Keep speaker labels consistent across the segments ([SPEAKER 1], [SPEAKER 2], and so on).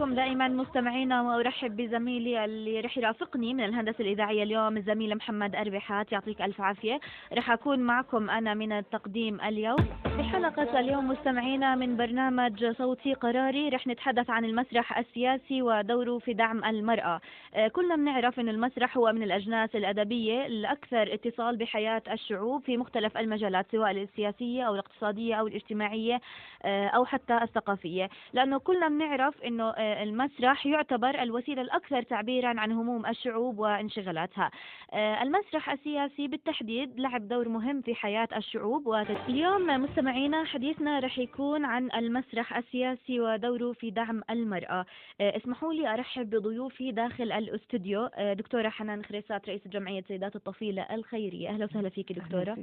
[SPEAKER 1] بكم دائما مستمعينا وأرحب بزميلي اللي رح يرافقني من الهندسة الإذاعية اليوم الزميل محمد أربحات يعطيك ألف عافية. رح أكون معكم أنا من التقديم اليوم. في حلقة اليوم مستمعينا من برنامج صوتي قراري رح نتحدث عن المسرح السياسي ودوره في دعم المرأة. آه، كلنا بنعرف إن المسرح هو من الأجناس الأدبية الأكثر اتصال بحياة الشعوب في مختلف المجالات سواء السياسية أو الاقتصادية أو الاجتماعية آه، أو حتى الثقافية. لأنه كلنا بنعرف إنه آه، المسرح يعتبر الوسيلة الأكثر تعبيرا عن هموم الشعوب وانشغالاتها. آه، المسرح السياسي بالتحديد لعب دور مهم في حياة الشعوب. واليوم مستمعينا حديثنا رح يكون عن المسرح السياسي ودوره في دعم المرأة. آه، اسمحوا لي أرحب بضيوفي داخل الاستوديو. آه، دكتورة حنان خريسات رئيس جمعية سيدات الطفيله الخيرية. أهلا وسهلا فيك دكتورة.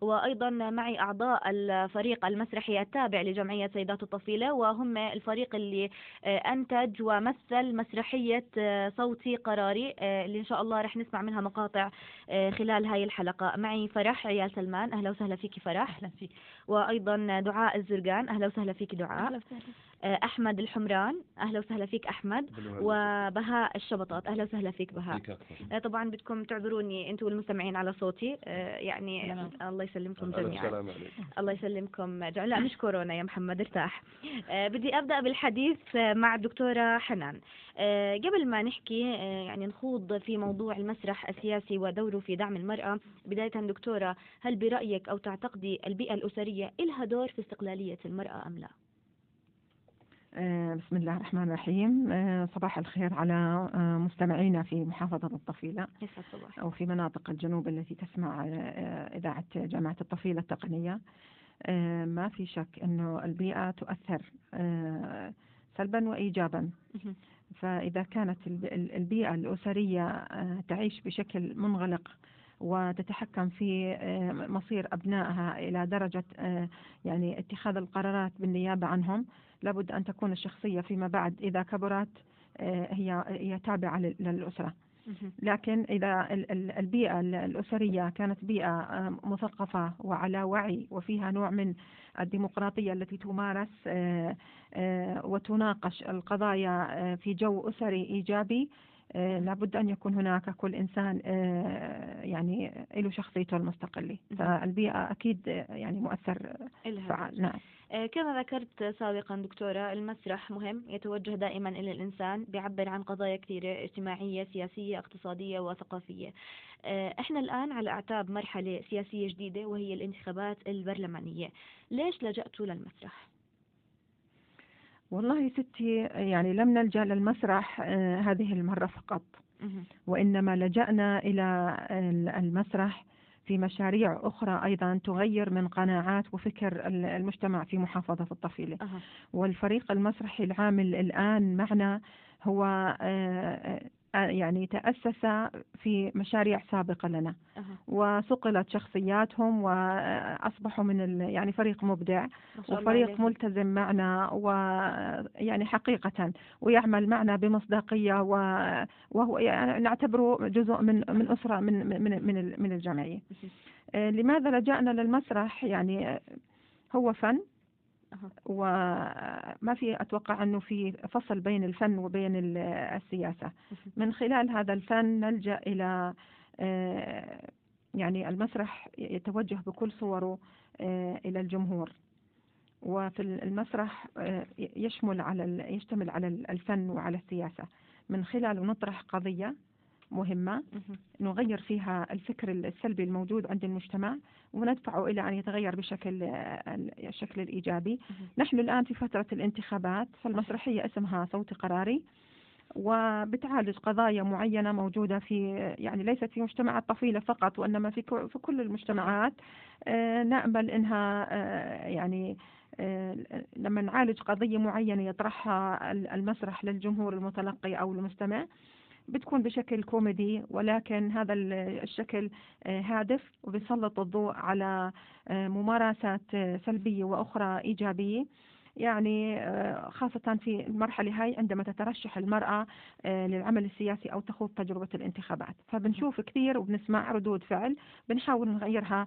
[SPEAKER 1] وأيضا معي أعضاء الفريق المسرحي التابع لجمعية سيدات الطفيلة وهم الفريق اللي آه، انتج ومثل مسرحية آه، صوتي قراري آه، اللي إن شاء الله رح نسمع منها مقاطع آه، خلال هاي الحلقة. معي فرح عيال سلمان. أهلا وسهلا فيكي فرح.
[SPEAKER 2] أهلا فيك.
[SPEAKER 1] وأيضا دعاء الزرقان. أهلا وسهلا فيكي دعاء.
[SPEAKER 2] أهلا وسهلا.
[SPEAKER 1] أحمد الحمران. أهلا وسهلا فيك أحمد. وبهاء الشبطات أهلا وسهلا فيك بهاء. آه، طبعا بدكم تعذروني أنتم والمستمعين على صوتي. آه، يعني. الله يسلمكم جميعا. الله يسلمكم جميعا. لا مش كورونا يا محمد ارتاح. آه، بدي أبدأ بالحديث مع الدكتورة حنان. قبل ما نحكي يعني نخوض في موضوع المسرح السياسي ودوره في دعم المرأة بداية دكتورة هل برأيك أو تعتقدي البيئة الأسرية لها دور في استقلالية المرأة أم لا؟
[SPEAKER 2] آه، بسم الله الرحمن الرحيم. آه، صباح الخير على آه، مستمعينا في محافظة الطفيلة أو في مناطق الجنوب التي تسمع إذاعة جامعة الطفيلة التقنية. ما في شك أنه البيئة تؤثر سلبا وإيجابا. فإذا كانت الب- ال- البيئة الأسرية تعيش بشكل منغلق وتتحكم في آه، مصير أبنائها إلى درجة آه، يعني اتخاذ القرارات بالنيابة عنهم لابد أن تكون الشخصية فيما بعد إذا كبرت آه، هي هي تابعة لل- للأسرة. لكن إذا ال- ال- البيئة ال- الأسرية كانت بيئة مثقفة وعلى وعي وفيها نوع من الديمقراطية التي تمارس وتناقش القضايا في جو أسري إيجابي لابد أن يكون هناك كل إنسان آه، يعني له شخصيته المستقلة. فالبيئة أكيد آه، يعني مؤثر فعال. نعم
[SPEAKER 1] آه، كما ذكرت سابقا دكتورة المسرح مهم يتوجه دائما إلى الإنسان بيعبر عن قضايا كثيرة اجتماعية سياسية اقتصادية وثقافية آه، إحنا الآن على أعتاب مرحلة سياسية جديدة وهي الانتخابات البرلمانية ليش لجأتوا للمسرح؟
[SPEAKER 2] والله ستي يعني لم نلجأ للمسرح آه، هذه المرة فقط. وإنما لجأنا إلى ال- المسرح في مشاريع أخرى أيضا تغير من قناعات وفكر ال- المجتمع في محافظة الطفيلة. والفريق المسرحي العامل الآن معنا هو آه، آه، يعني تأسس في مشاريع سابقة لنا. وصقلت شخصياتهم وأصبحوا من ال- يعني فريق مبدع وفريق. ملتزم معنا ويعني حقيقة ويعمل معنا بمصداقية و- وهو يعني نعتبره جزء من من أسرة من من من من الجمعية. آه، لماذا لجأنا للمسرح؟ يعني آه، هو فن. وما في أتوقع أنه في فصل بين الفن وبين ال- السياسة. من خلال هذا الفن نلجأ إلى آه، يعني المسرح يتوجه بكل صوره آه، إلى الجمهور وفي المسرح آه، يشمل على يشتمل على الفن وعلى السياسة من خلاله نطرح قضية مهمة
[SPEAKER 1] مهم.
[SPEAKER 2] نغير فيها الفكر السلبي الموجود عند المجتمع وندفعه إلى أن يتغير بشكل الشكل الإيجابي. نحن الآن في فترة الانتخابات فالمسرحية اسمها صوت قراري وبتعالج قضايا معينة موجودة في يعني ليست في مجتمع الطفيلة فقط وإنما في في كل المجتمعات. آه، نأمل إنها آه، يعني آه، لما نعالج قضية معينة يطرحها ال- المسرح للجمهور المتلقي أو المستمع بتكون بشكل كوميدي ولكن هذا ال- الشكل آه، هادف وبيسلط الضوء على آه، ممارسات آه، سلبية وأخرى إيجابية. يعني خاصة في المرحلة هاي عندما تترشح المرأة للعمل السياسي أو تخوض تجربة الانتخابات. فبنشوف كثير وبنسمع ردود فعل بنحاول نغيرها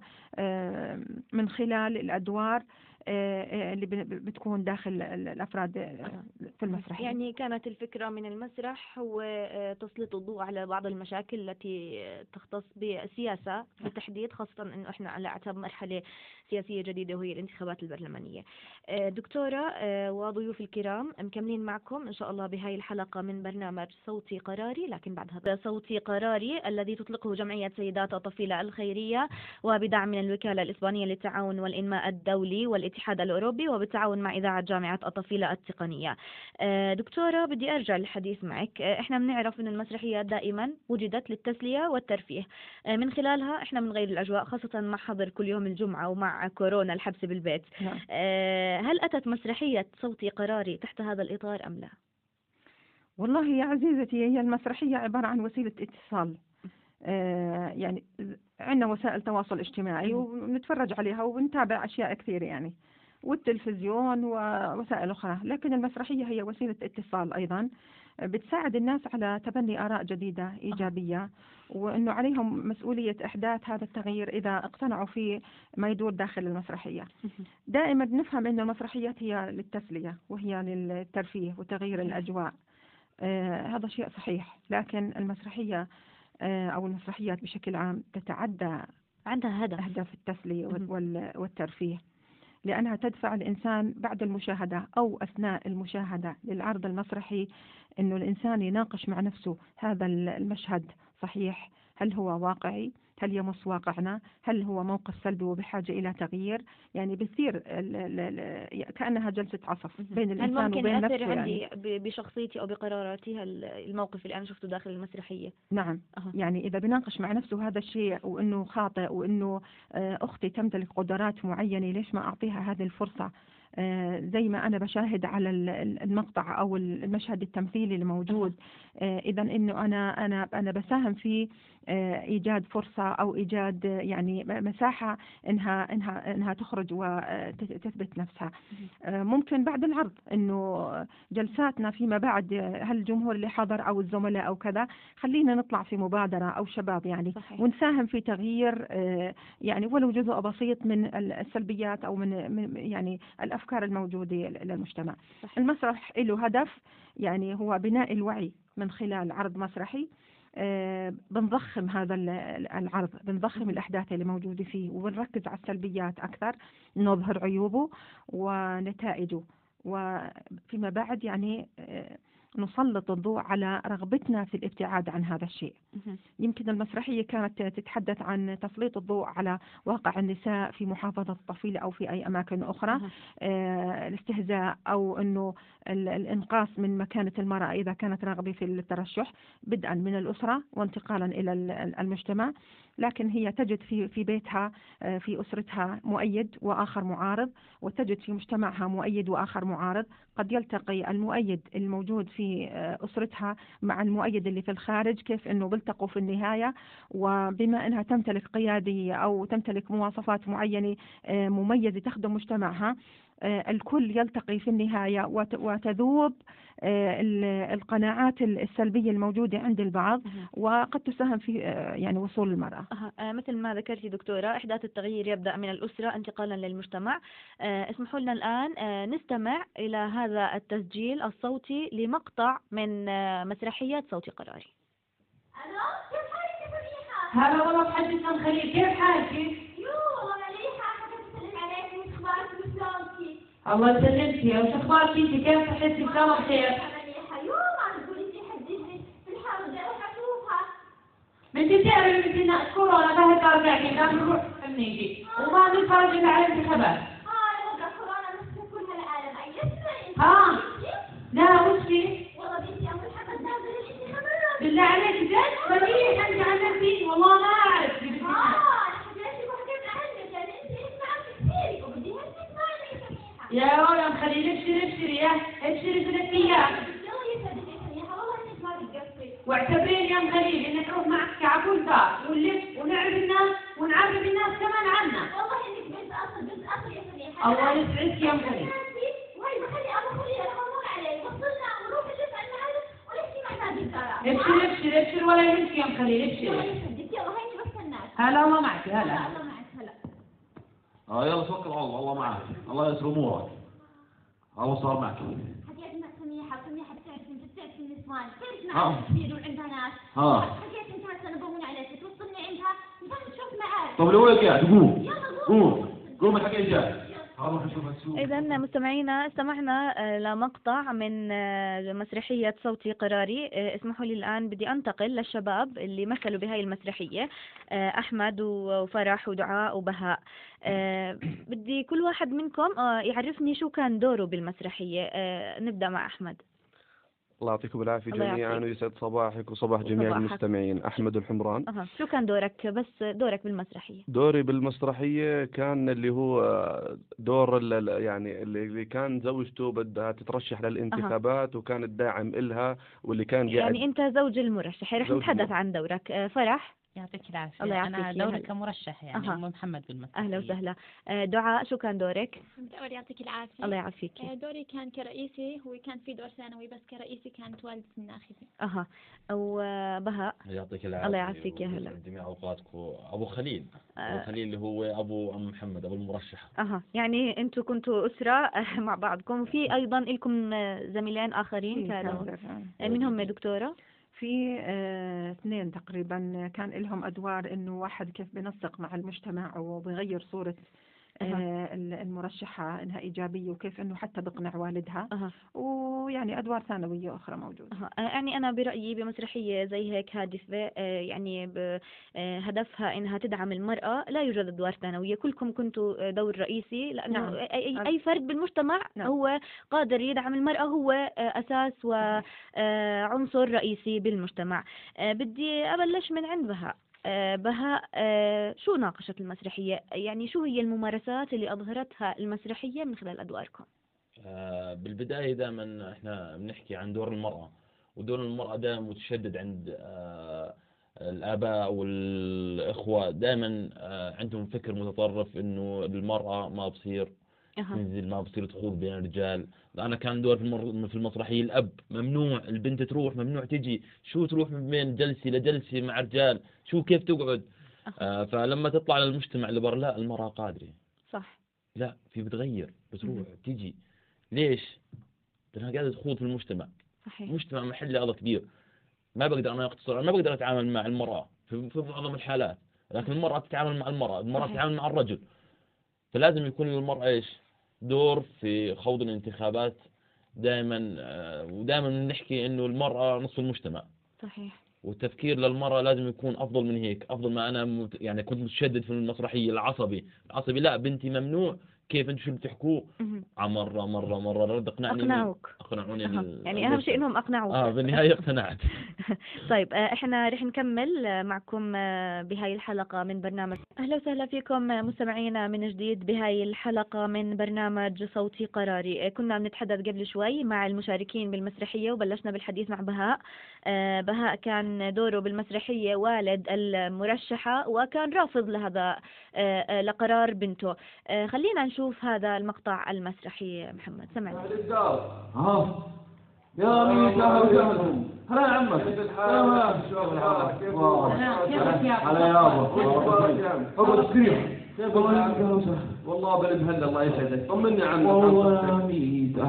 [SPEAKER 2] من خلال الأدوار اللي ب- بتكون داخل ال- الأفراد
[SPEAKER 1] أها.
[SPEAKER 2] في المسرح
[SPEAKER 1] يعني كانت الفكرة من المسرح هو آه، تسليط الضوء على بعض المشاكل التي آه، تختص بالسياسة بالتحديد خاصة أنه إحنا على أعتاب مرحلة سياسية جديدة وهي الانتخابات البرلمانية آه، دكتورة آه، وضيوف الكرام مكملين معكم إن شاء الله بهاي الحلقة من برنامج صوتي قراري لكن بعد هذا صوتي قراري الذي تطلقه جمعية سيدات الطفيلة الخيرية وبدعم من الوكالة الإسبانية للتعاون والإنماء الدولي والاتحاد الأوروبي وبالتعاون مع إذاعة جامعة الطفيلة التقنية. آه، دكتورة بدي أرجع للحديث معك. آه، إحنا بنعرف أن المسرحيات دائما وجدت للتسلية والترفيه. آه، من خلالها إحنا بنغير الأجواء خاصة مع حظر كل يوم الجمعة ومع كورونا الحبس بالبيت.
[SPEAKER 2] نعم.
[SPEAKER 1] هل أتت مسرحية صوتي قراري تحت هذا الإطار أم لا؟
[SPEAKER 2] والله يا عزيزتي هي المسرحية عبارة عن وسيلة اتصال. يعني عندنا وسائل تواصل اجتماعي. ونتفرج عليها ونتابع أشياء كثير يعني والتلفزيون ووسائل أخرى لكن المسرحية هي وسيلة اتصال أيضا بتساعد الناس على تبني آراء جديدة إيجابية وأنه عليهم مسؤولية إحداث هذا التغيير إذا اقتنعوا في ما يدور داخل المسرحية دائما نفهم أن المسرحيات هي للتسلية وهي للترفيه وتغيير. الأجواء آه هذا شيء صحيح لكن المسرحية آه أو المسرحيات بشكل عام تتعدى
[SPEAKER 1] عندها هدف.
[SPEAKER 2] أهداف التسلية والترفيه. لأنها تدفع الإنسان بعد المشاهدة أو أثناء المشاهدة للعرض المسرحي أنه الإنسان يناقش مع نفسه هذا ال- المشهد صحيح؟ هل هو واقعي؟ هل يمس واقعنا هل هو موقف سلبي وبحاجة إلى تغيير؟ يعني بتصير كأنها جلسة عصف بين الإنسان وبين نفسه يعني.
[SPEAKER 1] عندي بشخصيتي أو بقراراتي الموقف اللي أنا شفته داخل المسرحية؟
[SPEAKER 2] نعم.
[SPEAKER 1] أها.
[SPEAKER 2] يعني إذا بناقش مع نفسه هذا الشيء وإنه خاطئ وإنه آه، أختي تمتلك قدرات معينة ليش ما أعطيها هذه الفرصة؟ آه، زي ما أنا بشاهد على ال- ال- المقطع أو المشهد التمثيلي الموجود. إذا إنه أنا أنا أنا بساهم في آه، إيجاد فرصة أو إيجاد آه، يعني م- مساحة إنها إنها إنها تخرج وتثبت نفسها آه، ممكن بعد العرض إنه جلساتنا فيما بعد هل الجمهور اللي حضر أو الزملاء أو كذا خلينا نطلع في مبادرة أو شباب يعني
[SPEAKER 1] صحيح.
[SPEAKER 2] ونساهم في تغيير آه، يعني ولو جزء بسيط من ال- السلبيات أو من يعني الأفكار الموجودة للمجتمع
[SPEAKER 1] صحيح.
[SPEAKER 2] المسرح له هدف يعني هو بناء الوعي من خلال عرض مسرحي بنضخم هذا ال- العرض بنضخم الأحداث اللي موجودة فيه وبنركز على السلبيات أكثر نظهر عيوبه ونتائجه. وفيما بعد يعني آه، نسلط الضوء على رغبتنا في الابتعاد عن هذا الشيء. يمكن المسرحية كانت تتحدث عن تسليط الضوء على واقع النساء في محافظة الطفيلة أو في أي أماكن أخرى. آه، الاستهزاء أو أنه ال- الإنقاص من مكانة المرأة إذا كانت راغبة في الترشح بدءا من الأسرة وانتقالا إلى ال- ال- المجتمع لكن هي تجد في في بيتها آه، في أسرتها مؤيد وآخر معارض وتجد في مجتمعها مؤيد وآخر معارض. قد يلتقي المؤيد الموجود في آه، أسرتها مع المؤيد اللي في الخارج كيف أنه بيلتقوا في النهاية. وبما أنها تمتلك قيادية أو تمتلك مواصفات معينة آه، مميزة تخدم مجتمعها الكل يلتقي في النهاية وت- وتذوب آه، ال- القناعات السلبية الموجودة عند البعض. وقد تساهم في آه، يعني وصول المرأة.
[SPEAKER 1] آه، مثل ما ذكرتي دكتورة إحداث التغيير يبدأ من الأسرة انتقالا للمجتمع آه، اسمحوا لنا الآن آه، نستمع إلى هذا التسجيل الصوتي لمقطع من آه، مسرحية صوتي قراري
[SPEAKER 3] ألو كيف حالك يا فريحة؟
[SPEAKER 4] هلا والله بحدث عن خليل كيف حالك؟
[SPEAKER 3] يو والله مليحة حبيت اسلم عليك وش أخبارك وشلونك؟
[SPEAKER 4] الله يسلمك وش أخبارك انت كيف صحتك الله بخير؟ من تعرف مثل كورونا ما هي قاعدين قام نروح نيجي وما نتفرج على الانتخابات
[SPEAKER 3] آه كورونا مسك كل العالم ايتنا
[SPEAKER 4] ها. لا وش في؟
[SPEAKER 3] والله بنتي ابو محمد نازل الانتخابات
[SPEAKER 4] بالله عليك جد مليح انت عن نفسي والله ما أعرف
[SPEAKER 3] آه حكيت وحكيت عنك يعني انت اسمعك كثير وبدي هسه اسمعني يا
[SPEAKER 4] ولد خليل ابشري ابشري يا ابشري في
[SPEAKER 3] أيام يسعدك يا
[SPEAKER 4] واعتبرين ام خليل إنك نروح معك كعبول دار ونلف ونعرف الناس ونعرف الناس كمان عنا.
[SPEAKER 3] والله انك بنت اصل بنت اصل يا فريحة
[SPEAKER 4] الله يسعدك يا ام خليل.
[SPEAKER 3] وهي بخلي ابو خلي أنا ممنوع عليه وصلنا ونروح نادي الدار
[SPEAKER 4] ابشري ابشري ابشري ولا يهمك يا ام خليل
[SPEAKER 3] يلا
[SPEAKER 4] ابشري
[SPEAKER 3] يسعدك. يلا هيني بستناك.
[SPEAKER 4] هلا والله
[SPEAKER 3] الله معك هلا.
[SPEAKER 5] آه يلا توكل على الله الله معك الله يسر أمورك. الله صار معك.
[SPEAKER 3] حكيت مع سميحة سميحة بتعرف انت بتعرف النسوان تعرف. معها كبير وعند بنات
[SPEAKER 5] ها
[SPEAKER 3] حكيت انت هسه نبون عليك توصلني عندها؟ إنت تشوف معاك.
[SPEAKER 5] طب لوين قاعد قوم.
[SPEAKER 3] يلا
[SPEAKER 5] قوم. قوم الحكي جاي.
[SPEAKER 1] إذا مستمعينا استمعنا آه، لمقطع من آه، مسرحية صوتي قراري. آه، اسمحوا لي الآن بدي أنتقل للشباب اللي مثلوا بهاي المسرحية أحمد وفرح ودعاء وبهاء. بدي كل واحد منكم آه، يعرفني شو كان دوره بالمسرحية. آه، نبدأ مع أحمد.
[SPEAKER 6] الله يعطيكم العافية جميعا. ويسعد صباحك وصباح جميع
[SPEAKER 1] وصباحك.
[SPEAKER 6] المستمعين. أحمد الحمران.
[SPEAKER 1] أها شو كان دورك؟ بس دورك بالمسرحية.
[SPEAKER 6] دوري بالمسرحية كان اللي هو دور ال- ال- يعني اللي اللي كان زوجته بدها تترشح للانتخابات وكانت داعم إلها واللي كان قاعد
[SPEAKER 1] يعني أنت زوج المرشح رح نتحدث. عن دورك. آه، فرح؟
[SPEAKER 7] يعطيك العافية.
[SPEAKER 1] الله يعافيك
[SPEAKER 7] أنا دوري. كمرشح يعني
[SPEAKER 1] أها.
[SPEAKER 7] أم محمد بالمسرحية
[SPEAKER 1] أهلا وسهلا. آه، دعاء شو كان دورك.
[SPEAKER 8] دوري يعطيك العافية.
[SPEAKER 1] الله يعافيك.
[SPEAKER 8] آه، دوري كان كرئيسي هو كان في دور ثانوي بس كرئيسي كانت والدة الناخبة
[SPEAKER 1] أها. وبهاء
[SPEAKER 9] يعطيك العافية.
[SPEAKER 1] الله يعافيك يا هلا.
[SPEAKER 9] جميع أوقاتكم أبو خليل. أبو
[SPEAKER 1] آه،
[SPEAKER 9] خليل اللي هو أبو أم محمد أبو المرشح.
[SPEAKER 1] أها. يعني أنتم كنتوا أسرة مع بعضكم. وفي أيضا لكم زميلين آخرين
[SPEAKER 2] في
[SPEAKER 1] كانوا.
[SPEAKER 2] كان-
[SPEAKER 1] آه، مين هم دكتورة؟
[SPEAKER 2] في آه، اثنين تقريبا كان لهم أدوار إنه واحد كيف بنسق مع المجتمع وبغير صورة ال- المرشحة إنها إيجابية وكيف إنه حتى بقنع والدها.
[SPEAKER 1] أها.
[SPEAKER 2] ويعني أدوار ثانوية أخرى موجودة.
[SPEAKER 1] آه، يعني أنا برأيي بمسرحية زي هيك هادفه آه، يعني آه، هدفها إنها تدعم المرأة لا يوجد أدوار ثانوية. كلكم كنتوا دور رئيسي لأنه
[SPEAKER 2] نعم.
[SPEAKER 1] أي- أي فرد بالمجتمع
[SPEAKER 2] نعم.
[SPEAKER 1] هو قادر يدعم المرأة هو آه، أساس وعنصر رئيسي بالمجتمع. بدي أبلش من عند آه، بهاء آه، شو ناقشت المسرحية؟ يعني شو هي الممارسات اللي أظهرتها المسرحية من خلال أدواركم؟
[SPEAKER 9] آه، بالبداية دائما إحنا بنحكي عن دور المرأة ودور المرأة دائما متشدد عند الآباء والإخوة دائما عندهم فكر متطرف إنه المرأة ما بصير تنزل ما بصير تخوض بين الرجال. أنا كان دور في المر... في المسرحية الأب ممنوع. البنت تروح ممنوع تجي. شو تروح من بين جلسة لجلسة مع رجال شو كيف تقعد؟ آه فلما تطلع للمجتمع اللي برا لا المرأة قادرة.
[SPEAKER 1] صح.
[SPEAKER 9] لا في بتغير بتروح
[SPEAKER 1] مم.
[SPEAKER 9] تيجي ليش؟ لأنها قاعدة تخوض في المجتمع.
[SPEAKER 1] صحيح.
[SPEAKER 9] المجتمع محل هذا كبير. ما بقدر أنا أقتصر أنا ما بقدر أتعامل مع المرأة في, في معظم الحالات. لكن المرأة تتعامل مع المرأة المرأة
[SPEAKER 1] صحيح.
[SPEAKER 9] تتعامل مع الرجل. فلازم يكون للمرأة إيش؟ دور في خوض الانتخابات دائما آه، ودائما نحكي إنه المرأة نصف المجتمع.
[SPEAKER 1] صحيح.
[SPEAKER 9] والتفكير للمرأة لازم يكون أفضل من هيك أفضل ما أنا مت... يعني كنت متشدد في المسرحية العصبي. العصبي لا بنتي ممنوع كيف أنتم شو بتحكوه؟
[SPEAKER 1] مهم.
[SPEAKER 9] آه، مرة مرة مرة. رد أقنعني
[SPEAKER 1] أقنعوك.
[SPEAKER 9] أقنعوني
[SPEAKER 1] أها.
[SPEAKER 9] ال-
[SPEAKER 1] يعني أهم شيء
[SPEAKER 9] المجتمع.
[SPEAKER 1] إنهم أقنعوك.
[SPEAKER 9] آه بالنهاية اقتنعت.
[SPEAKER 1] طيب آه، إحنا رح نكمل آه، معكم بهاي الحلقة من برنامج. أهلا وسهلا فيكم مستمعينا من جديد بهاي الحلقة من برنامج صوتي قراري. كنا بنتحدث قبل شوي مع المشاركين بالمسرحية وبلشنا بالحديث مع بهاء. بهاء كان دوره بالمسرحية والد المرشحة وكان رافض لهذا لقرار بنته. خلينا نشوف هذا المقطع المسرحي محمد. سمعنا.
[SPEAKER 5] ها؟ يا مين أهلا وسهلا هلا يا عمك. هلا.
[SPEAKER 4] كيفك يا أبو.
[SPEAKER 5] تكريم والله بالمهلة الله يسعدك. طمني عنك والله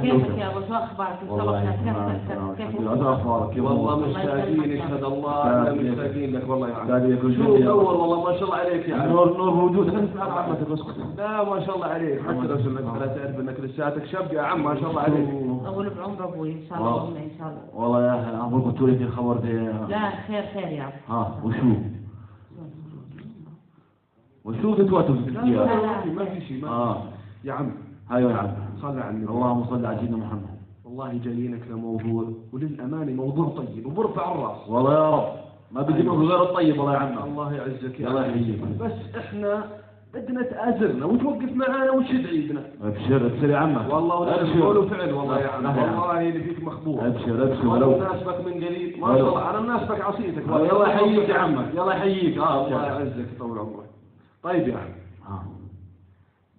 [SPEAKER 4] كيفك يا أبو شو أخبارك؟
[SPEAKER 5] والله
[SPEAKER 4] الصبح كيف كيف
[SPEAKER 5] أخبارك والله مشتاقين يشهد الله. إحنا مشتاقين لك والله يا عم شو
[SPEAKER 10] شو
[SPEAKER 5] دور والله ما شاء الله عليك يا عم
[SPEAKER 10] نور نور موجود.
[SPEAKER 5] لا ما شاء الله عليك. حتى لو سمعت لا تعرف إنك لساتك شاب يا عم ما شاء الله عليك.
[SPEAKER 4] طول بعمر أبوي إن شاء الله إن شاء الله.
[SPEAKER 10] والله يا أخي قلت لي في خبر دي.
[SPEAKER 4] لا خير خير يا أبو.
[SPEAKER 10] ها وشو؟ الكتاب
[SPEAKER 5] لا ما في شيء ما
[SPEAKER 10] آه.
[SPEAKER 5] يا عم
[SPEAKER 10] أيوه يا عم
[SPEAKER 5] صل على النبي.
[SPEAKER 10] اللهم صل على سيدنا محمد.
[SPEAKER 5] والله جايينك لموضوع وللأمانة موضوع طيب وبرفع الرأس.
[SPEAKER 10] والله يا رب. ما بدي منه غير الطيب الله عم
[SPEAKER 5] الله يعزك يا
[SPEAKER 10] الله. يحييك.
[SPEAKER 5] بس إحنا بدنا تآزرنا وتوقف معانا وتشد عيدنا
[SPEAKER 10] أبشر أبشر يا عمك
[SPEAKER 5] والله ولا
[SPEAKER 10] أبشر.
[SPEAKER 5] قول وفعل والله يا عم. والله اللي فيك مخبوط.
[SPEAKER 10] أبشر
[SPEAKER 5] أبشر
[SPEAKER 10] ولو.
[SPEAKER 5] ناسبك من قريب. ما. شاء الله أنا مناسبك عصيتك.
[SPEAKER 10] الله يحييك يا عمك الله يحييك. آه
[SPEAKER 5] الله يعزك طول عمرك. طيب يا عم
[SPEAKER 10] آه.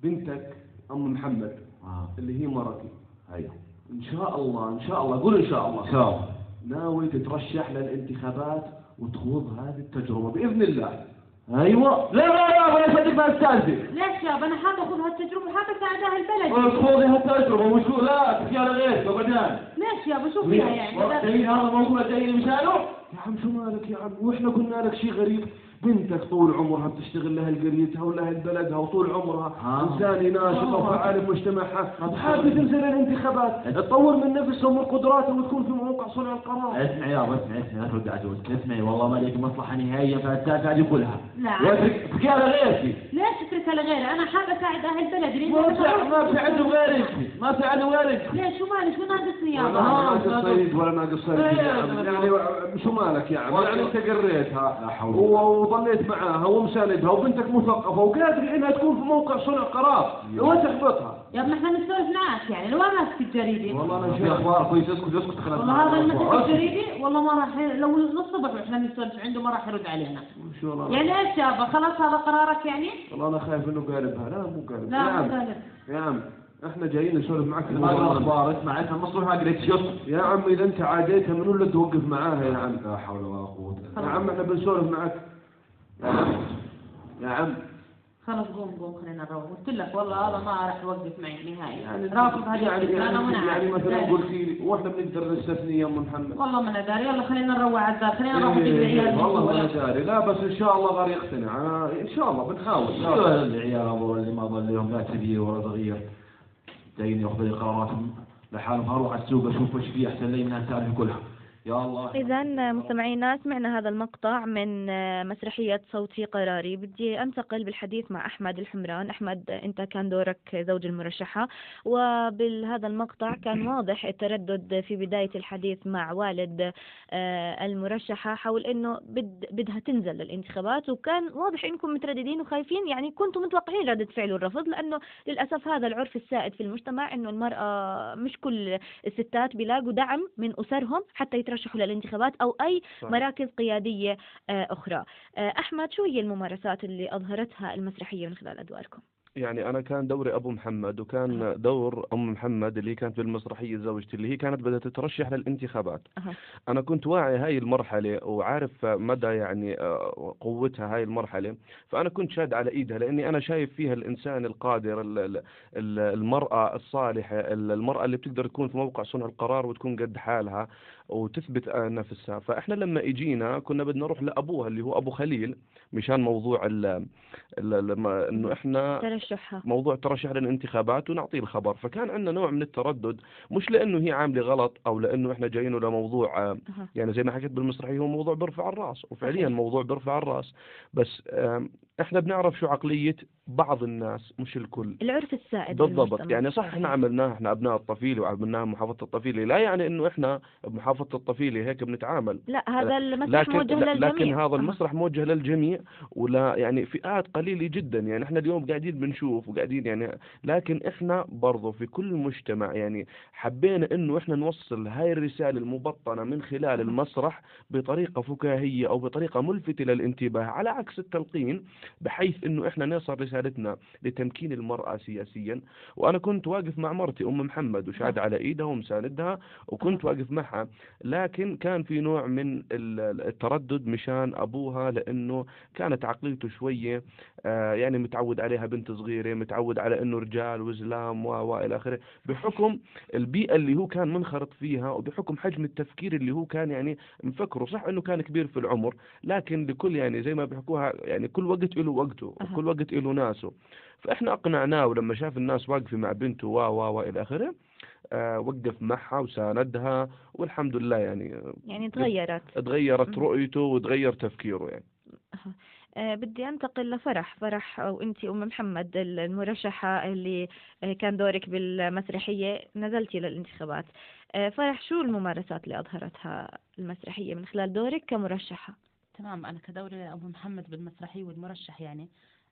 [SPEAKER 5] بنتك أم محمد
[SPEAKER 10] آه.
[SPEAKER 5] اللي هي مرتي.
[SPEAKER 10] أيوه.
[SPEAKER 5] إن شاء الله إن شاء الله قول إن شاء الله.
[SPEAKER 10] إن شاء الله.
[SPEAKER 5] ناوي تترشح للانتخابات وتخوض هذه التجربة بإذن الله.
[SPEAKER 10] أيوه. لا لا لا ولا صدق ما استاذي
[SPEAKER 4] ليش يابا أنا حابة اخذ هالتجربة وحابة أساعد أهل بلدي
[SPEAKER 10] خذي هالتجربة وشو؟ لا تحكي على غيرك ابدا
[SPEAKER 4] ليش يابا شو فيها يعني؟
[SPEAKER 10] هذا الموضوع جايين مشانه
[SPEAKER 5] يا عم شو مالك يا عم؟ وإحنا قلنا لك شيء غريب. بنتك طول عمرها بتشتغل لها قريتها ولها بلدها وطول عمرها
[SPEAKER 10] آه.
[SPEAKER 5] إنسانة ناشطة
[SPEAKER 10] آه.
[SPEAKER 5] وفعالة بمجتمعها
[SPEAKER 10] آه.
[SPEAKER 5] حابة تنزل الانتخابات. تطور من نفسها ومن قدراتها وتكون في موقع صنع القرار.
[SPEAKER 10] اسمعي يابا اسمعي اسمعي لا ترد على جوزك اسمعي والله ما لك مصلحة نهائية في السالفة هذه كلها.
[SPEAKER 4] لا.
[SPEAKER 10] على غيرك
[SPEAKER 4] ليش تتركها لغيري أنا حابة أساعد أهل بلدي
[SPEAKER 10] ما في ما في عنده غيرك ما في عنده غيرك
[SPEAKER 4] ليش شو مالك؟ شو ناقصني
[SPEAKER 5] ولا
[SPEAKER 4] يابا
[SPEAKER 5] ناقص صيد ولا ناقص صيد. يا عم يعني شو مالك يا عم؟ يعني أنت قريتها.
[SPEAKER 10] لا حول
[SPEAKER 5] و- وظليت معاها ومساندها وبنتك مثقفة وقادر إنها تكون في موقع صنع قرار. لو تحبطها
[SPEAKER 4] يا ابن إحنا نسولف معاك يعني لو ما ماسك الجريدة
[SPEAKER 5] والله أنا
[SPEAKER 10] في
[SPEAKER 5] شايف
[SPEAKER 10] أخبار كويس اسكت اسكت خلاص.
[SPEAKER 4] والله هذا اللي مسك الجريدة والله ما راح لو الصبح وإحنا نسولف عنده ما راح يرد علينا.
[SPEAKER 5] شو والله
[SPEAKER 4] يعني إيش يابا خلاص هذا قرارك يعني؟
[SPEAKER 5] والله أنا خايف إنه قاربها لا مو قارب. يا
[SPEAKER 4] لا مو
[SPEAKER 5] عم
[SPEAKER 4] غالب
[SPEAKER 5] يا عم إحنا جايين نسولف معك. في.
[SPEAKER 10] الاخبار اسمع اسمع مصروف ما قريت شوف
[SPEAKER 5] يا عم إذا أنت عاديتها منو اللي توقف معاها يا عم؟
[SPEAKER 10] لا حول ولا قوة
[SPEAKER 5] يا عم إحنا بنسولف معك. يا عم يا عم.
[SPEAKER 4] خلاص قوم قوم خلينا نروح. قلت لك والله هذا ما راح يوقف معي نهائي.
[SPEAKER 5] يعني
[SPEAKER 4] رافض هذه
[SPEAKER 5] يعني
[SPEAKER 4] الفكرة أنا
[SPEAKER 5] يعني, يعني مثلا
[SPEAKER 4] منع
[SPEAKER 5] قلتي لي وإحنا بنقدر نستثني يا أم محمد.
[SPEAKER 4] والله ما أنا داري. يلا خلينا نروح على الدار. خلينا نروح نجيب
[SPEAKER 5] إيه،
[SPEAKER 4] العيال
[SPEAKER 5] والله ما أنا داري. لا بس إن شاء الله غير يقتنع. أنا إن شاء الله بنحاول.
[SPEAKER 10] العيال أبو اللي ما ظل لهم لا كبير ولا صغير جايين ياخذوا لي قراراتهم لحالهم. أروح على السوق أشوف وش فيه أحسن لي من هالسالفه كلها. يا الله
[SPEAKER 1] إذا مستمعينا سمعنا هذا المقطع من آه، مسرحية صوتي قراري. بدي أنتقل بالحديث مع أحمد الحمران. أحمد أنت كان دورك زوج المرشحة. وبهذا المقطع كان واضح التردد في بداية الحديث مع والد آه، المرشحة حول أنه بد بدها تنزل للانتخابات. وكان واضح أنكم مترددين وخايفين. يعني كنتم متوقعين ردة فعل الرفض لأنه للأسف هذا العرف السائد في المجتمع أنه المرأة مش كل الستات بيلاقوا دعم من أسرهم حتى يترشحوا للانتخابات أو أي
[SPEAKER 6] صح.
[SPEAKER 1] مراكز قيادية آه، أخرى آه، أحمد شو هي الممارسات اللي أظهرتها المسرحية من خلال أدواركم؟
[SPEAKER 6] يعني أنا كان دوري أبو محمد وكان دور أم محمد اللي كانت بالمسرحية زوجتي اللي هي كانت بدها تترشح للانتخابات.
[SPEAKER 1] أها.
[SPEAKER 6] أنا كنت واعي هاي المرحلة وعارف مدى يعني آه، قوتها هاي المرحلة. فأنا كنت شاد على إيدها لأني أنا شايف فيها الإنسان القادر ال- ال- ال- المرأة الصالحة ال- المرأة اللي بتقدر تكون في موقع صنع القرار وتكون قد حالها وتثبت نفسها. فإحنا لما إجينا كنا بدنا نروح لأبوها اللي هو أبو خليل. مشان موضوع ال إنه إحنا
[SPEAKER 1] ترشحها
[SPEAKER 6] موضوع ترشح للانتخابات ونعطيه الخبر فكان عندنا نوع من التردد مش لإنه هي عاملة غلط أو لإنه إحنا جايينه لموضوع
[SPEAKER 1] أها.
[SPEAKER 6] يعني زي ما حكيت بالمسرحية هو موضوع بيرفع الرأس وفعليا
[SPEAKER 1] صحيح.
[SPEAKER 6] موضوع بيرفع الرأس بس إحنا بنعرف شو عقلية بعض الناس مش الكل.
[SPEAKER 1] العرف السائد
[SPEAKER 6] بالضبط. يعني صح إحنا عملناه إحنا أبناء الطفيلة وعملناها بمحافظه الطفيلة. لا يعني إنه إحنا بمحافظة الطفيلة هيك بنتعامل.
[SPEAKER 1] لا هذا المسرح
[SPEAKER 6] لكن
[SPEAKER 1] موجه للجميع.
[SPEAKER 6] لكن هذا
[SPEAKER 1] أها.
[SPEAKER 6] المسرح موجه للجميع ولا يعني فئات قليلة جدا. يعني إحنا اليوم قاعدين بنشوف وقاعدين يعني لكن إحنا برضو في كل مجتمع يعني حبينا إنه إحنا نوصل هاي الرسالة المبطنة من خلال المسرح بطريقة فكاهية أو بطريقة ملفتة للانتباه. على عكس التلقين بحيث إنه إحنا نوصل رسالتنا لتمكين المرأة سياسيا. وأنا كنت واقف مع مرتي أم محمد وشاد على إيدها ومساندها وكنت واقف معها. لكن كان في نوع من ال- التردد مشان أبوها لأنه كانت عقليته شوية آه، يعني متعود عليها بنت صغيرة متعود على إنه رجال وزلام و و إلى آخره. بحكم البيئة اللي هو كان منخرط فيها وبحكم حجم التفكير اللي هو كان يعني مفكره. صح إنه كان كبير في العمر لكن لكل يعني زي ما بيحكوها يعني كل وقت له وقته
[SPEAKER 1] أها.
[SPEAKER 6] وكل وقت له ناسه فإحنا أقنعناه ولما شاف الناس واقفة مع بنته و و و إلى آخره آه، وقف معها وساندها والحمد لله يعني
[SPEAKER 1] يعني تغيرت
[SPEAKER 6] تغيرت. رؤيته وتغير تفكيره يعني.
[SPEAKER 1] آه، بدي أنتقل لفرح فرح أو انت أم محمد ال- المرشحة اللي آه، كان دورك بالمسرحية نزلتي للانتخابات آه، فرح شو الممارسات اللي أظهرتها المسرحية من خلال دورك كمرشحة
[SPEAKER 7] تمام أنا كدوري أبو محمد بالمسرحية والمرشح يعني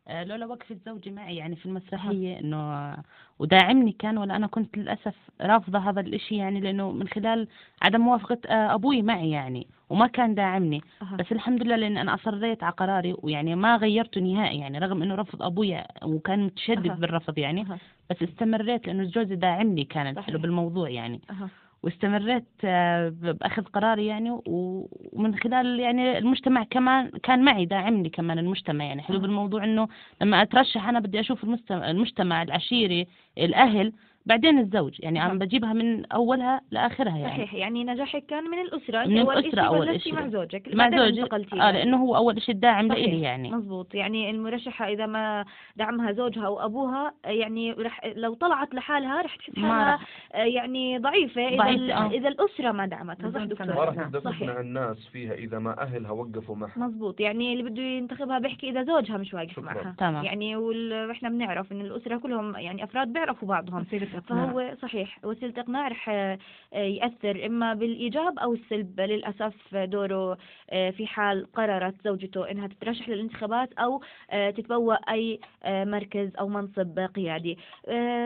[SPEAKER 7] آه، لولا وقفة زوجي معي يعني في المسرحية إنه آه، وداعمني كان ولا أنا كنت للأسف رافضة هذا الإشي يعني لأنه من خلال عدم موافقة آه، أبوي معي يعني وما كان داعمني
[SPEAKER 1] أها.
[SPEAKER 7] بس الحمد لله لأن أنا أصريت على قراري ويعني ما غيرته نهائي يعني رغم إنه رفض أبوي وكان متشدد
[SPEAKER 1] أها.
[SPEAKER 7] بالرفض يعني
[SPEAKER 1] أها.
[SPEAKER 7] بس استمريت لأنه جوزي داعمني كان
[SPEAKER 1] صحيح.
[SPEAKER 7] الحلو بالموضوع يعني
[SPEAKER 1] أها.
[SPEAKER 7] واستمريت آه، ب- بأخذ قراري يعني ومن خلال يعني المجتمع كمان كان معي داعمني كمان المجتمع يعني. حلو بالموضوع إنه لما أترشح أنا بدي أشوف المجتمع, المجتمع العشيري الأهل بعدين الزوج يعني عم بجيبها من أولها لآخرها يعني
[SPEAKER 1] صحيح يعني نجاحك كان من الأسرة
[SPEAKER 7] من
[SPEAKER 1] أول
[SPEAKER 7] أول
[SPEAKER 1] بلشتي
[SPEAKER 7] إشي.
[SPEAKER 1] مع زوجك
[SPEAKER 7] مع زوجي
[SPEAKER 1] انتقلتي
[SPEAKER 7] آه لأنه هو أول شيء داعم
[SPEAKER 1] صحيح.
[SPEAKER 7] لإلي يعني
[SPEAKER 1] مزبوط يعني المرشحة إذا ما دعمها زوجها أو أبوها يعني رح لو طلعت لحالها رح تحس
[SPEAKER 7] ما
[SPEAKER 1] حالها
[SPEAKER 7] رح.
[SPEAKER 1] آه، يعني ضعيفة إذا,
[SPEAKER 7] ضعيفة، آه.
[SPEAKER 1] إذا الأسرة ما دعمتها صح
[SPEAKER 6] ما
[SPEAKER 1] دكتور
[SPEAKER 6] راح تقدر
[SPEAKER 1] صحيح
[SPEAKER 6] تقنع الناس فيها إذا ما أهلها وقفوا معها
[SPEAKER 1] مزبوط يعني اللي بده ينتخبها بيحكي إذا زوجها مش واقف. معها
[SPEAKER 7] تمام.
[SPEAKER 1] يعني وال... إحنا بنعرف إن الأسرة كلهم يعني أفراد بيعرفوا بعضهم
[SPEAKER 2] وسيلة إقناع.
[SPEAKER 1] فهو صحيح. وسيلة إقناع رح آه، يأثر إما بالإيجاب أو السلب. للأسف دوره آه، في حال قررت زوجته إنها تترشح للانتخابات أو آه، تتبوأ أي مركز أو منصب قيادي.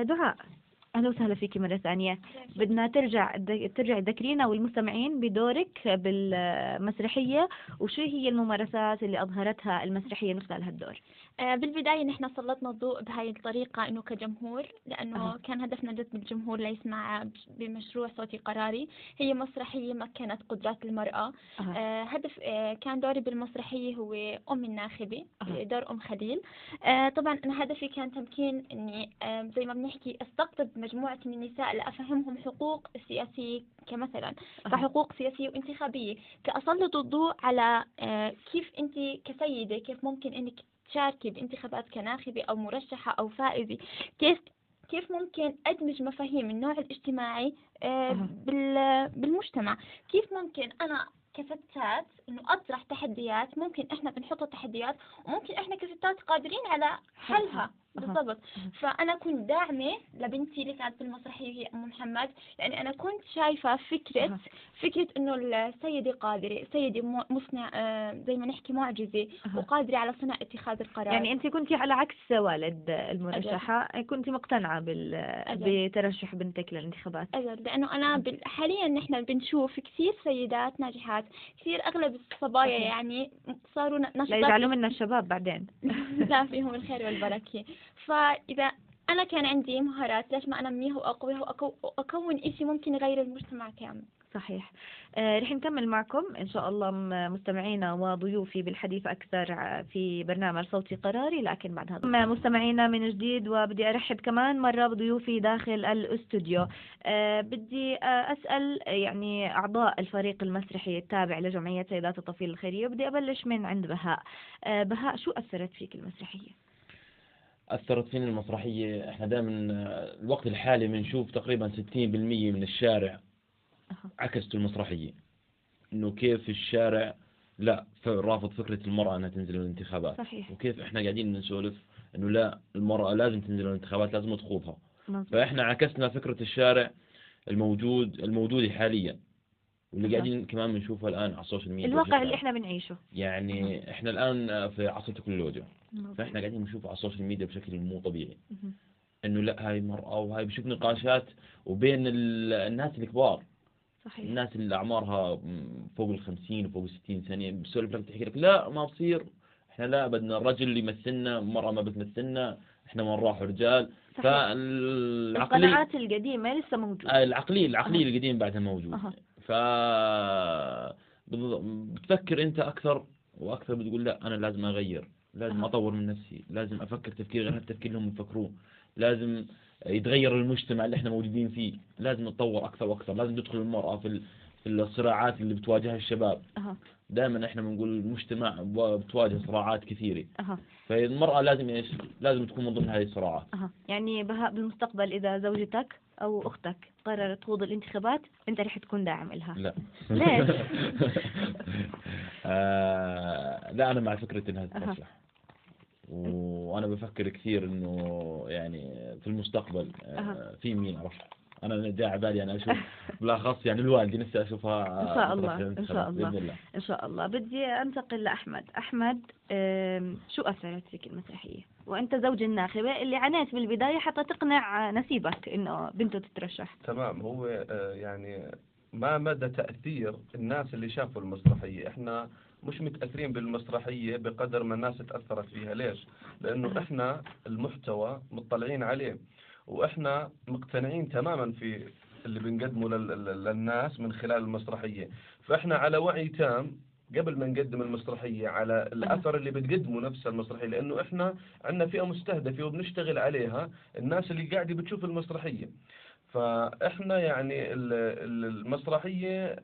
[SPEAKER 1] دعاء. أهلا وسهلا فيكي مرة ثانية. بدنا ترجع ترجع تذكرينا والمستمعين بدورك بالمسرحية. وشو هي الممارسات اللي أظهرتها المسرحية من خلال هالدور؟
[SPEAKER 8] بالبداية نحن سلطنا الضوء بهاي الطريقة إنه كجمهور لأنه
[SPEAKER 1] أها.
[SPEAKER 8] كان هدفنا جذب الجمهور ليسمع بمشروع صوتي قراري هي مسرحية مكنت قدرات المرأة
[SPEAKER 1] أها.
[SPEAKER 8] آه، هدف آه، كان دوري بالمسرحية هو أم الناخبة
[SPEAKER 1] أها.
[SPEAKER 8] دور أم خليل آه، طبعا أنا هدفي كان تمكين إني آه، زي ما بنحكي أستقطب مجموعة من النساء لأفهمهم حقوق السياسية كمثلا
[SPEAKER 1] أها.
[SPEAKER 8] كحقوق سياسية وانتخابية كأسلط الضوء على آه، كيف أنت كسيدة كيف ممكن إنك تشاركي بانتخابات كناخبة أو مرشحة أو فائزة. كيف كيف ممكن أدمج مفاهيم النوع الاجتماعي آه، بالمجتمع؟ كيف ممكن أنا كفتات إنه أطرح تحديات ممكن إحنا بنحط تحديات وممكن إحنا كفتات قادرين على حلها. بالضبط فأنا كنت داعمة لبنتي اللي كانت بالمسرحية هي أم محمد لأني أنا كنت
[SPEAKER 1] أها.
[SPEAKER 8] فكرة إنه السيدة قادرة سيدة مو- مصنع آه، زي ما نحكي معجزة
[SPEAKER 1] أها.
[SPEAKER 8] وقادرة على صنع اتخاذ القرار
[SPEAKER 1] يعني أنت كنت على عكس والد المرشحة كنت مقتنعة بال...
[SPEAKER 8] أجل.
[SPEAKER 1] بترشح بنتك للانتخابات
[SPEAKER 8] أجل لأنه أنا بال- حاليا نحن بنشوف كثير سيدات ناجحات كثير أغلب الصبايا. يعني صاروا ن-
[SPEAKER 1] لا
[SPEAKER 8] نشطات
[SPEAKER 1] يجعلوا منا الشباب بعدين
[SPEAKER 8] لا فيهم الخير والبركة فإذا أنا كان عندي مهارات ليش ما أنميها وأقويها وأكو- وأكون إشي ممكن يغير المجتمع كامل.
[SPEAKER 1] صحيح. آه رح نكمل معكم. إن شاء الله مستمعينا وضيوفي بالحديث أكثر في برنامج صوتي قراري لكن بعد هذا. مستمعينا من جديد وبدي أرحب كمان مرة بضيوفي داخل الأستوديو. آه بدي آه أسأل يعني أعضاء الفريق المسرحي التابع لجمعية سيدات الطفيل الخيرية بدي أبلش من عند بهاء. بهاء شو أثرت فيك المسرحية؟
[SPEAKER 9] أثرت فينا المسرحية. إحنا دائما الوقت الحالي بنشوف تقريبا 60% من الشارع. عكست المسرحية. إنه كيف الشارع لا رافض فكرة المرأة أنها تنزل الانتخابات
[SPEAKER 1] صحيح.
[SPEAKER 9] وكيف إحنا قاعدين نسولف إنه لا المرأة لازم تنزل الانتخابات لازم تخوضها. فإحنا عكسنا فكرة الشارع الموجود الموجود حاليا. واللي. قاعدين كمان بنشوفها الآن على ال social
[SPEAKER 1] media.
[SPEAKER 9] الواقع
[SPEAKER 1] اللي. إحنا بنعيشه.
[SPEAKER 9] يعني إحنا الآن في عصر التكنولوجيا. فإحنا قاعدين بنشوف على ال social media بشكل مو طبيعي. إنه لا هاي مرأة وهاي بشوف نقاشات وبين ال- الناس الكبار.
[SPEAKER 1] صحيح.
[SPEAKER 9] الناس اللي أعمارها فوق الخمسين وفوق الستين سنة بسولف لك تحكي لك لا ما بصير. إحنا لا بدنا الرجل اللي يمثلنا مرأة ما بتمثلنا إحنا ما نروح رجال. فالعقلية
[SPEAKER 1] القناعات القديمة لسه موجودة.
[SPEAKER 9] آه، العقلية العقلية القديم بعدها موجود
[SPEAKER 1] أها.
[SPEAKER 9] ف بتفكر أنت أكثر وأكثر بتقول لا أنا لازم أغير. لازم
[SPEAKER 1] أها.
[SPEAKER 9] أطور من نفسي لازم أفكر تفكير غير التفكير اللي هم يفكروه لازم يتغير المجتمع اللي إحنا موجودين فيه لازم نتطور أكثر وأكثر لازم تدخل المرأة في ال- في الصراعات اللي بتواجهها الشباب.
[SPEAKER 1] أها.
[SPEAKER 9] دائما إحنا بنقول المجتمع بتواجه صراعات كثيرة.
[SPEAKER 1] أها.
[SPEAKER 9] فالمرأة لازم إيش؟ لازم تكون من ضمن هذه الصراعات.
[SPEAKER 1] أها. يعني بهاء بالمستقبل إذا زوجتك أو أختك قررت تخوض الانتخابات أنت رح تكون داعم إلها.
[SPEAKER 9] لا.
[SPEAKER 1] ليش؟
[SPEAKER 9] آه لا أنا مع فكرة إنها
[SPEAKER 1] أها.
[SPEAKER 9] تترشح وأنا بفكر كثير إنه يعني في المستقبل آه. في مين أروح أنا جاء على بالي أنا أشوف بالأخص يعني الوالدة نفسي أشوفها
[SPEAKER 1] إن شاء الله،
[SPEAKER 9] للانتخابات
[SPEAKER 1] شاء الله.
[SPEAKER 9] الله.
[SPEAKER 1] إن شاء الله. بدي أنتقل لأحمد. أحمد أم، شو أثرت فيك المسرحية وأنت زوج الناخبة اللي عانيت بالبداية حتى تقنع نسيبك إنه بنته تترشح.
[SPEAKER 6] تمام. هو آه، يعني ما مدى تأثير الناس اللي شافوا المسرحية؟ إحنا مش متأثرين بالمسرحية بقدر ما الناس تأثرت فيها. ليش؟ لأنه إحنا المحتوى مطلعين عليه. وإحنا مقتنعين تماما في اللي بنقدمه لل- لل- للناس من خلال المسرحية. فإحنا على وعي تام قبل ما نقدم المسرحية على الأثر اللي بتقدمه نفس المسرحية لأنه إحنا عندنا فئة مستهدفة وبنشتغل عليها الناس اللي قاعدة بتشوف المسرحية. فإحنا يعني ال- ال- المسرحية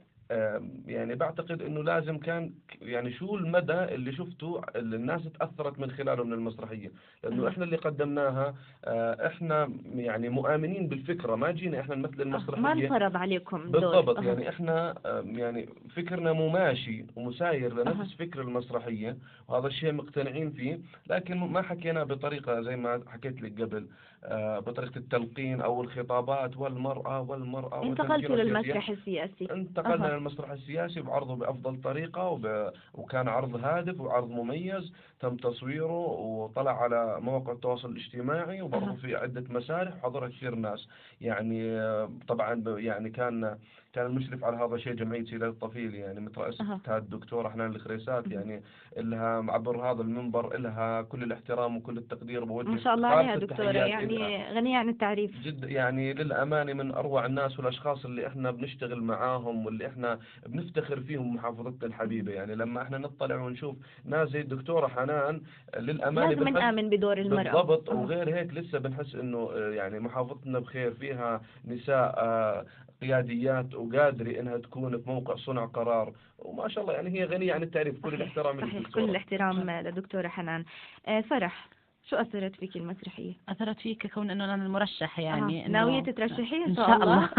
[SPEAKER 6] يعني بعتقد إنه لازم كان يعني شو المدى اللي شفته اللي الناس تأثرت من خلاله من المسرحية
[SPEAKER 1] لأنه.
[SPEAKER 6] إحنا اللي قدمناها آه، إحنا يعني مؤمنين بالفكرة ما جينا إحنا نمثل
[SPEAKER 1] ما
[SPEAKER 6] المسرحية
[SPEAKER 1] انفرض عليكم
[SPEAKER 6] بالضبط. يعني إحنا يعني فكرنا مماشي ومساير. لنفس فكر المسرحية وهذا الشيء مقتنعين فيه لكن ما حكينا بطريقة زي ما حكيت لك قبل آه، بطريقة التلقين أو الخطابات والمرأة والمرأة
[SPEAKER 1] انتقلتوا. للمسرح السياسي
[SPEAKER 6] انتقلنا. للمسرح السياسي بعرضه بأفضل طريقة وب... وكان عرض هادف وعرض مميز تم تصويره وطلع على مواقع التواصل الاجتماعي وبرضه. في عدة مسارح وحضر كثير ناس يعني آه، طبعا يعني كان كان المشرف على هذا الشيء جمعية سيدات الطفيل يعني. اتحاد الدكتورة حنان الخريسات. يعني لها عبر هذا المنبر لها كل الاحترام وكل التقدير بوجه
[SPEAKER 1] ما شاء الله عليها دكتورة. يعني غنية عن التعريف
[SPEAKER 6] جد يعني للأمانة من أروع الناس والأشخاص اللي إحنا بنشتغل معاهم واللي إحنا بنفتخر فيهم محافظتنا الحبيبة يعني لما إحنا نطلع ونشوف ناس زي الدكتورة حنان للأمانة
[SPEAKER 1] لازم نآمن بدور المرأة
[SPEAKER 6] بالضبط. وغير هيك لسه بنحس إنه آه، يعني محافظتنا بخير فيها نساء آه، قياديات وقادرة إنها تكون في موقع صنع قرار. وما شاء الله يعني هي غنية عن التعريف كل الاحترام
[SPEAKER 1] صحيح كل
[SPEAKER 6] للدكتورة
[SPEAKER 1] الاحترام لدكتورة حنان. آه، فرح شو أثرت فيك المسرحية؟
[SPEAKER 7] أثرت فيك كون إنه أنا المرشح يعني
[SPEAKER 1] آه. ناوية تترشحي إن
[SPEAKER 7] إن
[SPEAKER 1] شاء الله.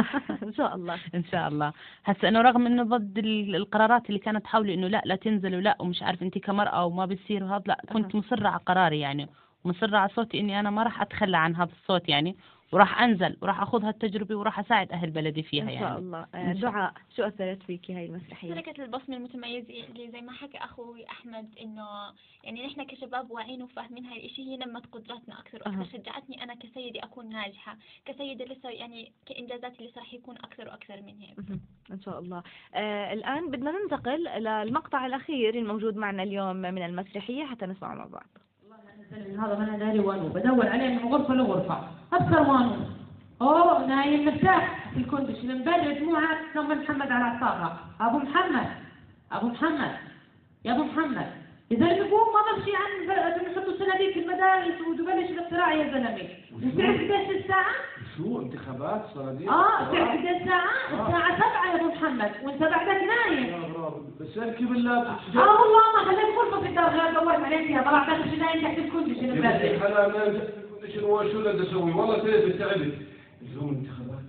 [SPEAKER 1] إن شاء الله.
[SPEAKER 7] إن شاء الله. هسه إنه رغم إنه ضد ال- القرارات اللي كانت تحاولي إنه لا لا تنزلوا لا ومش عارف انت كمرأة وما بتصير وهذا لا كنت مصرة على قراري يعني. مصرة على صوتي إني أنا ما راح أتخلى عن هذا الصوت يعني. وراح أنزل وراح اخذ هالتجربة وراح أساعد أهل بلدي فيها يعني
[SPEAKER 1] شاء الله. آه،
[SPEAKER 7] إن شاء
[SPEAKER 1] دعاء. شو أثرت فيكي هاي المسرحية؟
[SPEAKER 8] تركت البصمة المتميزة اللي زي ما حكى أخوي أحمد إنه يعني نحن كشباب واعيين وفاهمين هاي الإشي هي نمت قدراتنا أكثر
[SPEAKER 1] أها.
[SPEAKER 8] وأكثر شجعتني أنا كسيدة أكون ناجحة كسيدة لسه يعني كإنجازاتي لسه رح يكون أكثر وأكثر من هيك.
[SPEAKER 1] إن شاء الله. آه الآن بدنا ننتقل للمقطع الأخير الموجود معنا اليوم من المسرحية حتى نسمع مع بعض.
[SPEAKER 4] هذا أنا داري وانو بدور عليه من غرفه لغرفه ابصر وانو اوه نايم مرتاح في الكندش من بدري دموعه ثم محمد على اعصابها أبو محمد أبو محمد يا ابو محمد اذا نقوم ما بمشي عن ب- بنحطوا صناديق في المدارس وتبلش الاقتراع يا زلمه وتعرف قديش الساعة؟
[SPEAKER 5] شو انتخابات صناديق؟
[SPEAKER 4] آه تعرف قديش الساعة؟ الساعة 7 يا ابو محمد وانت
[SPEAKER 5] يا اركب بالله.
[SPEAKER 4] آه والله ما خليت غرفه في الدار غير دورت عليك فيها. طلعت اخر شيء تحت الكندش من بدري
[SPEAKER 5] حلال ما شنو شو اللي بدي أسوي؟ والله تعبت تعبت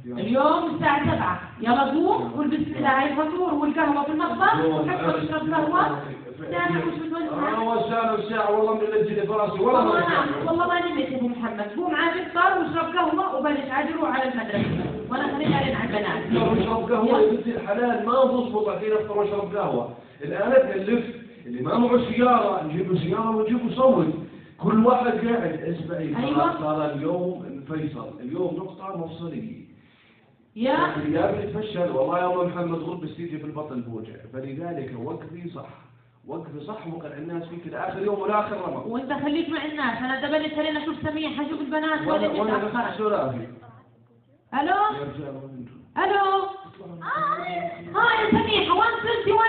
[SPEAKER 5] يا
[SPEAKER 4] اليوم الساعة سبعة. يلا قوم والبس الفطور والقهوة في المطبخ وحتى اشرب قهوة. سامع وش بتقول؟
[SPEAKER 5] آه وساعة وساعة والله من اللي في راسي والله ما
[SPEAKER 4] والله والله ما نمت يا أبو محمد. قوم عاد افطر واشرب قهوة وبلش عاد روح على المدرسة. وأنا خليها لين على البنات.
[SPEAKER 5] لو اشرب قهوة يا بنت الحلال ما تضبط الحين افطر واشرب قهوة. الآن تكلف اللي ما معه سيارة نجيب له سيارة ونجيب له صوت كل واحد قاعد اسمعي
[SPEAKER 4] أيوة.
[SPEAKER 5] صار اليوم الفيصل. اليوم نقطة مفصلية.
[SPEAKER 4] يا.
[SPEAKER 5] الرجال بيتفشل والله يا ام محمد غرب تيجي في البطن بوجع. فلذلك وقفي صح. وقفي صح وقع الناس فيك لآخر يوم ولاخر رمق
[SPEAKER 4] وانت خليك مع الناس. أنا دبلت خلينا أشوف سميحة أشوف البنات ولا تتأخر
[SPEAKER 5] سلافي
[SPEAKER 4] ألو؟ ألو؟ هاي سميحة
[SPEAKER 1] 121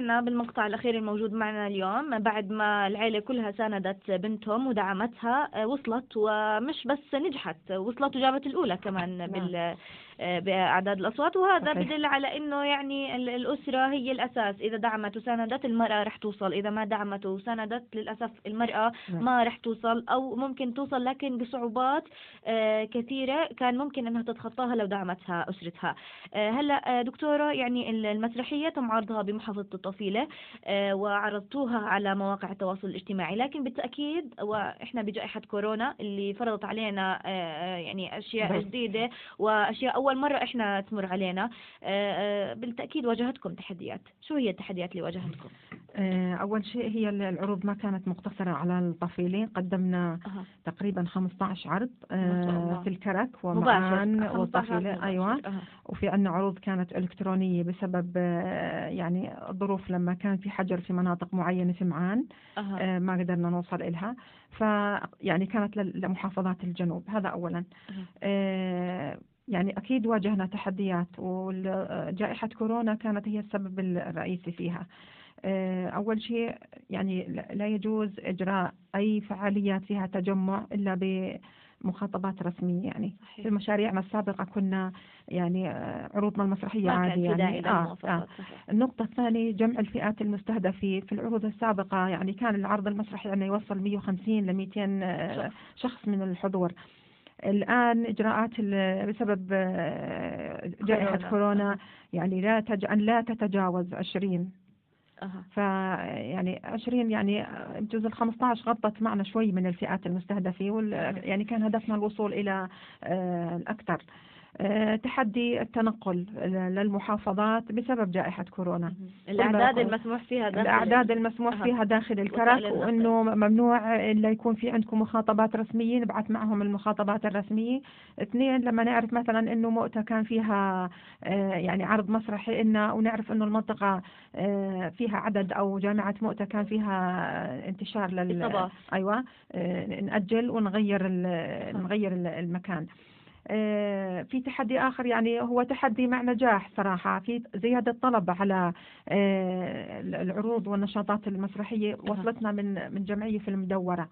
[SPEAKER 1] سمعنا بالمقطع الأخير الموجود معنا اليوم بعد ما العيلة كلها ساندت بنتهم ودعمتها آه، وصلت ومش بس نجحت وصلت وجابت الأولى كمان بال آه، بأعداد الأصوات وهذا
[SPEAKER 2] صحيح.
[SPEAKER 1] بدل على إنه يعني ال- الأسرة هي الأساس إذا دعمت وساندت المرأة رح توصل إذا ما دعمت وساندت للأسف المرأة
[SPEAKER 2] نعم.
[SPEAKER 1] ما رح توصل أو ممكن توصل لكن بصعوبات آه، كثيرة كان ممكن أنها تتخطاها لو دعمتها أسرتها آه، هلأ آه، دكتورة يعني ال- المسرحية تم عرضها بمحافظة الطفيلة آه، وعرضتوها على مواقع التواصل الاجتماعي لكن بالتأكيد وإحنا بجائحة كورونا اللي فرضت علينا آه، آه، يعني أشياء
[SPEAKER 2] بالضبط.
[SPEAKER 1] جديدة وأشياء أول مرة إحنا تمر علينا آه، آه، بالتأكيد واجهتكم تحديات شو هي التحديات اللي واجهتكم؟
[SPEAKER 2] آه، أول شيء هي ال- العروض ما كانت مقتصرة على الطفيلين قدمنا
[SPEAKER 1] أها.
[SPEAKER 2] تقريبا 15 عرض
[SPEAKER 1] الله.
[SPEAKER 2] في الكرك ومعان
[SPEAKER 1] 15
[SPEAKER 2] والطفيلة. أيوة
[SPEAKER 1] أها.
[SPEAKER 2] وفي عندنا عروض كانت إلكترونية بسبب يعني الظروف لما كان في حجر في مناطق معينة في معان. آه، ما قدرنا نوصل إلها ف يعني كانت لمحافظات الجنوب هذا أولا
[SPEAKER 1] أها.
[SPEAKER 2] يعني أكيد واجهنا تحديات وجائحة كورونا كانت هي السبب الرئيسي فيها. آه، أول شيء يعني لا- يجوز إجراء أي فعاليات فيها تجمع إلا بمخاطبات رسمية. يعني
[SPEAKER 1] صحيح.
[SPEAKER 2] في مشاريعنا السابقة كنا يعني آه، عروضنا المسرحية
[SPEAKER 1] ما كان
[SPEAKER 2] عادي
[SPEAKER 1] في داعي
[SPEAKER 2] يعني آه آه. النقطة الثانية جمع الفئات المستهدفة. في العروض السابقة يعني كان العرض المسرحي عندنا يوصل 150 ل 200 آه، شخص من الحضور. الآن إجراءات بسبب آه، جائحة
[SPEAKER 1] كورونا.
[SPEAKER 2] كورونا. يعني لا تج... أن لا تتجاوز 20
[SPEAKER 1] أها.
[SPEAKER 2] ف يعني 20 يعني بجوز ال 15 غطت معنا شوي من الفئات المستهدفة وال... يعني كان هدفنا الوصول إلى آه، الأكثر. آه، تحدي التنقل للمحافظات بسبب جائحة كورونا
[SPEAKER 1] الأعداد المسموح فيها داخل
[SPEAKER 2] الأعداد المسموح. فيها داخل الكرك. وإنه ممنوع إلا يكون في عندكم مخاطبات رسمية نبعث معهم المخاطبات الرسمية اثنين لما نعرف مثلا إنه مؤتة كان فيها آه، يعني عرض مسرحي إلنا ونعرف إنه المنطقة آه، فيها عدد أو جامعة مؤتة كان فيها انتشار لل. أيوة آه، نأجل ونغير نغير ال- المكان آه، في تحدي آخر يعني هو تحدي مع نجاح صراحة في زيادة طلب على آه، العروض والنشاطات المسرحية وصلتنا من من جمعية في المدورة.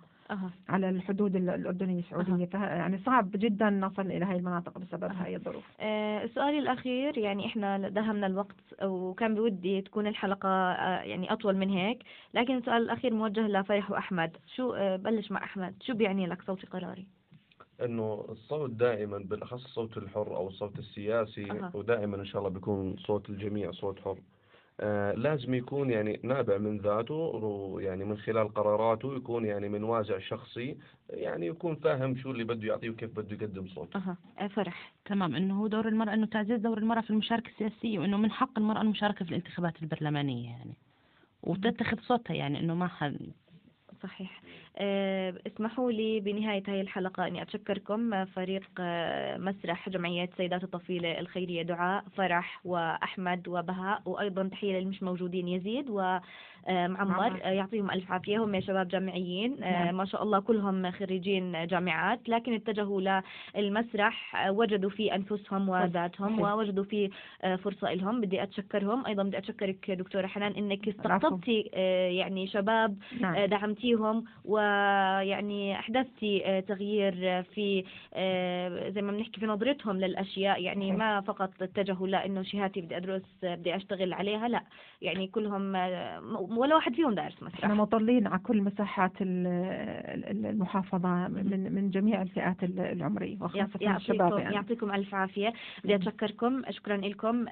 [SPEAKER 2] على الحدود ال- الأردنية السعودية فه- يعني صعب جدا نصل إلى هاي المناطق بسبب هاي الظروف.
[SPEAKER 1] آه، سؤالي الأخير يعني إحنا دهمنا الوقت وكان بودي تكون الحلقة آه، يعني أطول من هيك لكن السؤال الأخير موجه لفرح وأحمد. شو آه، بلش مع أحمد. شو بيعني لك صوتي قراري؟
[SPEAKER 6] إنه الصوت دائما بالأخص الصوت الحر أو الصوت السياسي
[SPEAKER 1] أها.
[SPEAKER 6] ودائما إن شاء الله بيكون صوت الجميع صوت حر. آه لازم يكون يعني نابع من ذاته ويعني من خلال قراراته يكون يعني من وازع شخصي يعني يكون فاهم شو اللي بده يعطيه وكيف بده يقدم صوت
[SPEAKER 1] أها آه، فرح.
[SPEAKER 7] تمام. إنه هو دور المرأة إنه تعزيز دور المرأة في المشاركة السياسية وإنه من حق المرأة المشاركة في الانتخابات البرلمانية يعني. وتتخذ صوتها يعني إنه ما حد.
[SPEAKER 1] صحيح. اسمحوا لي بنهاية هذه الحلقة أني أتشكركم آه، فريق آه، مسرح جمعية سيدات الطفيلة الخيرية دعاء فرح وأحمد وبهاء وأيضا تحية للمش موجودين يزيد ومعمر
[SPEAKER 2] معمر.
[SPEAKER 1] آه، يعطيهم ألف عافية هم شباب جامعيين آه،
[SPEAKER 2] نعم.
[SPEAKER 1] ما شاء الله كلهم خريجين جامعات لكن اتجهوا للمسرح آه، وجدوا في أنفسهم وذاتهم. ووجدوا في آه، فرصة لهم بدي أتشكرهم أيضا بدي أتشكرك دكتورة حنان
[SPEAKER 2] العفو.
[SPEAKER 1] استقطبتي آه، يعني شباب
[SPEAKER 2] نعم
[SPEAKER 1] آه، دعمتيهم ويعني أحدثتي آه، تغيير في آه، زي ما بنحكي في نظرتهم للأشياء يعني. ما فقط اتجهوا لأنه شهادتي بدي أدرس آه، بدي أشتغل عليها لا يعني كلهم آه، ولا واحد فيهم دارس
[SPEAKER 2] إحنا
[SPEAKER 1] مسرح
[SPEAKER 2] مطلين على كل مساحات ال- ال- المحافظة من من جميع الفئات ال- العمرية وخاصة الشباب يعني.
[SPEAKER 1] يعطيكم ألف عافية. بدي أتشكركم شكرا لكم.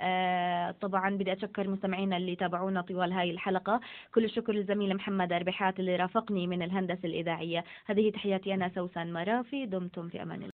[SPEAKER 1] طبعا بدي أتشكر مستمعينا اللي تابعونا طوال هاي الحلقة. كل الشكر للزميل محمد أربحات اللي رافقني من الهندسة الإذاعية. هذه تحياتي أنا سوسن مرافي دمتم في أمان الله.